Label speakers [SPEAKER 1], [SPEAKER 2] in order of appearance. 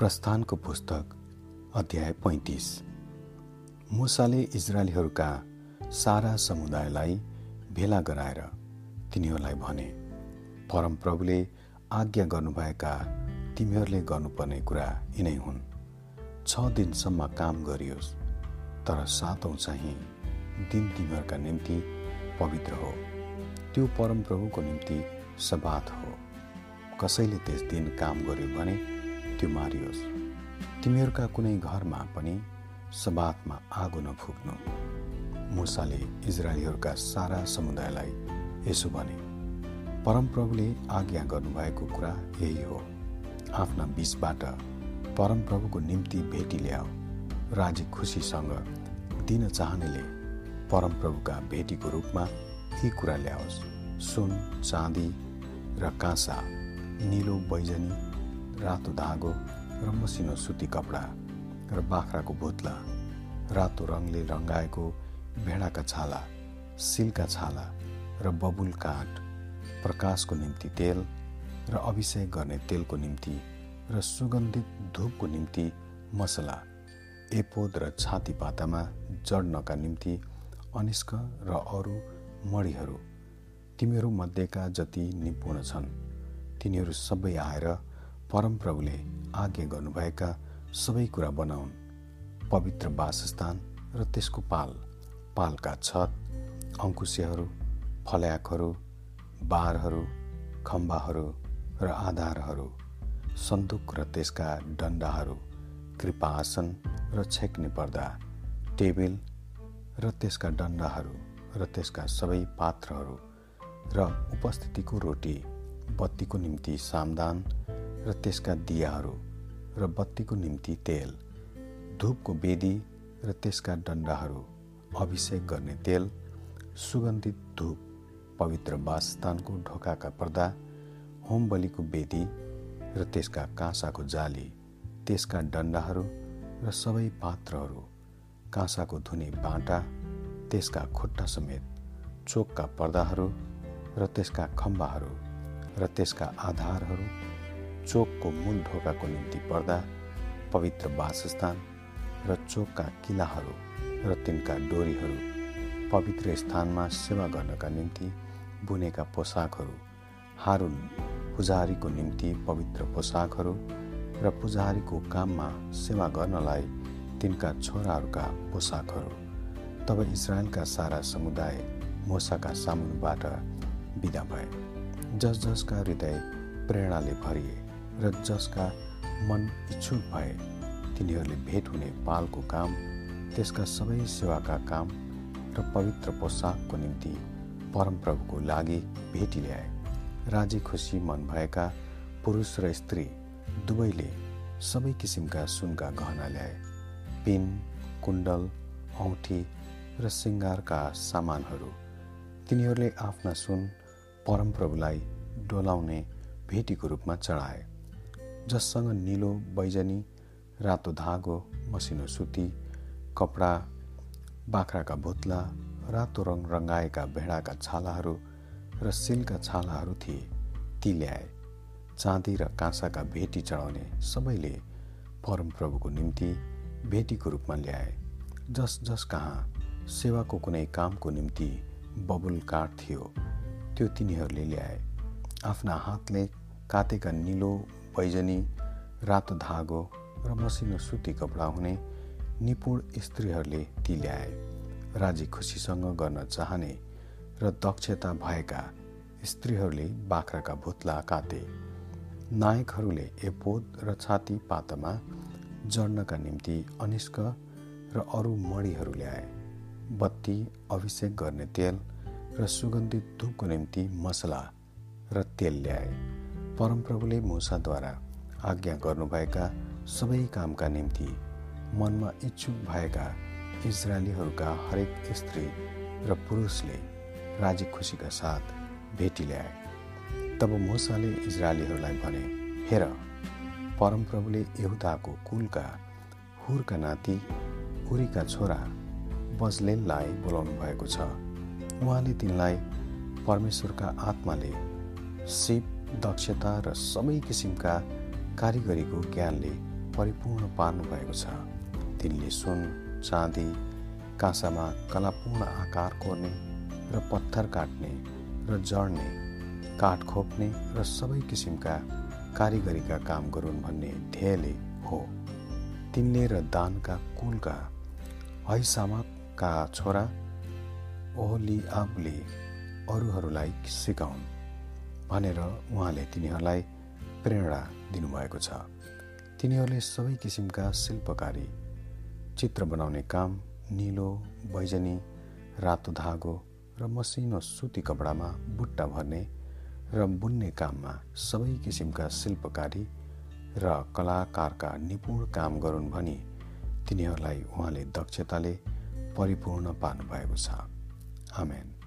[SPEAKER 1] प्रस्थानको पुस्तक अध्याय पैँतिस। मुसाले इजरायलीहरूका सारा समुदायलाई भेला गराएर तिनीहरूलाई भने परमप्रभुले आज्ञा गर्नुभएका तिमीहरूले गर्नुपर्ने कुरा यिनै हुन्। छ दिनसम्म काम गरियोस् तर सातौँ चाहिँ दिन तिमीहरूका निम्ति पवित्र हो। त्यो परमप्रभुको निम्ति सबात हो। कसैले त्यस दिन काम गर्यो भने त्यो मारियोस् तिमीहरूका कुनै घरमा पनि सबातमा आगो नफुक्नु। मुसाले इजरायलीहरूका सारा समुदायलाई यसो भने परमप्रभुले आज्ञा गर्नुभएको कुरा यही हो। आफ्ना बिचबाट परमप्रभुको निम्ति भेटी ल्याऊ। राजी खुसीसँग दिन चाहनेले परमप्रभुका भेटीको रूपमा यी कुरा ल्याओस्। सुन चाँदी र काँसा निलो बैजनी रातो धागो र मसिनो सुती कपडा र बाख्राको भुत्ला रातो रङले रङ्गाएको भेडाका छाला सिलका छाला र बबुल काठ प्रकाशको निम्ति तेल र अभिषेक गर्ने तेलको निम्ति र सुगन्धित धुपको निम्ति मसला एपोद र छाती पातामा जड्नका निम्ति अनिष्क र अरू मडीहरू तिमीहरू मध्येका जति निपुण छन् तिनीहरू सबै आएर परमप्रभुले आज्ञा गर्नुभएका सबै कुरा बनाउन्। पवित्र वासस्थान र त्यसको पाल पालका छत अङ्कुशहरू फल्याकहरू बारहरू खम्बाहरू र आधारहरू सन्दुक र त्यसका डन्डाहरू कृपा आसन र छेक्ने पर्दा टेबिल र त्यसका डन्डाहरू र त्यसका सबै पात्रहरू र उपस्थितिको रोटी बत्तीको निम्ति सामदान र त्यसका दियाहरू र बत्तीको निम्ति तेल धुपको बेदी र त्यसका डन्डाहरू अभिषेक गर्ने तेल सुगन्धित धुप पवित्र वासस्थानको ढोकाका पर्दा होम बलिको बेदी र त्यसका काँसाको जाली त्यसका डन्डाहरू र सबै पात्रहरू काँसाको धुने बाटा त्यसका खुट्टा समेत चोकका पर्दाहरू र त्यसका खम्बाहरू र त्यसका आधारहरू चोकको मूल ढोकाको निम्ति पर्दा पवित्र वासस्थान र चोकका किलाहरू र तिनका डोरीहरू पवित्र स्थानमा सेवा गर्नका निम्ति बुनेका पोसाकहरू हारुन पुजारीको निम्ति पवित्र पोसाकहरू र पुजारीको काममा सेवा गर्नलाई तिनका छोराहरूका पोसाकहरू तब इजरायलका सारा समुदाय मोसाका सामुनबाट विदा भए। जस जसका हृदय प्रेरणाले भरिए। र जसका मन इच्छुक भए तिनीहरूले भेट हुने पालको काम त्यसका सबै सेवाका काम र पवित्र पोसाकको निम्ति परमप्रभुको लागि भेटी ल्याए। राजी खुसी मन भएका पुरुष र स्त्री दुवैले सबै किसिमका सुनका गहना ल्याए। पिन कुण्डल औँठी र सिङ्गारका सामानहरू तिनीहरूले आफ्ना सुन परमप्रभुलाई डोलाउने भेटीको रूपमा चढाए। जससँग निलो बैजनी रातो धागो मसिनो सुती कपडा बाख्राका भुत्ला रातो रङ रङ्गाएका भेडाका छालाहरू र सिलका छालाहरू थिए। ती ल्याए। चाँदी र काँसाका भेटी चढाउने सबैले परमप्रभुको निम्ति भेटीको रूपमा ल्याए। जस जस कहाँ सेवाको कुनै कामको निम्ति बबुल काठ थियो त्यो तिनीहरूले ल्याए। आफ्ना हातले कातेका निलो पैजनी रातो धागो र मसिनो सुती कपडा हुने निपुण स्त्रीहरूले ती ल्याए। राजी खुसीसँग गर्न चाहने र दक्षता भएका स्त्रीहरूले बाख्राका भुत्ला काते नायकहरूले एपोद र छाती पातमा जड्नका निम्ति अनिष्क र अरू मणिहरू ल्याए। बत्ती अभिषेक गर्ने तेल र सुगन्धित धुपको निम्ति मसला र तेल ल्याए। परमप्रभुले मुसाद्वारा आज्ञा गर्नुभएका सबै कामका निम्ति मनमा इच्छुक भएका इजरायलीहरूका हरेक स्त्री र पुरुषले राजी खुसीका साथ भेटी ल्याए। तब मुसाले इजरायलीहरूलाई भने हेर परमप्रभुले यहुदाको कुलका हुरका नाति उरीका छोरा बजलेललाई बोलाउनु भएको छ। उहाँले तिनलाई परमेश्वरका आत्माले सिप दक्षता र सबै किसिमका कारिगरीको ज्ञानले परिपूर्ण पार्नु भएको छ। तिनले सुन चाँदी काँसामा कलापूर्ण आकार कोर्ने र पत्थर काट्ने र जड्ने काठ खोप्ने र सबै किसिमका कारिगरीका काम गरून् भन्ने ध्येयले हो। तिनले र दानका कुलका हैसामकका छोरा ओहलिआबले अरूहरूलाई सिकाउन्। भनेर उहाँले तिनीहरूलाई प्रेरणा दिनुभएको छ। तिनीहरूले सबै किसिमका शिल्पकारी चित्र बनाउने काम निलो बैजनी रातो धागो र मसिनो सुती कपडामा बुट्टा भर्ने र बुन्ने काममा सबै किसिमका शिल्पकारी र कलाकारका निपुण काम गरून् भनी तिनीहरूलाई उहाँले दक्षताले परिपूर्ण पार्नुभएको छ। आमेन।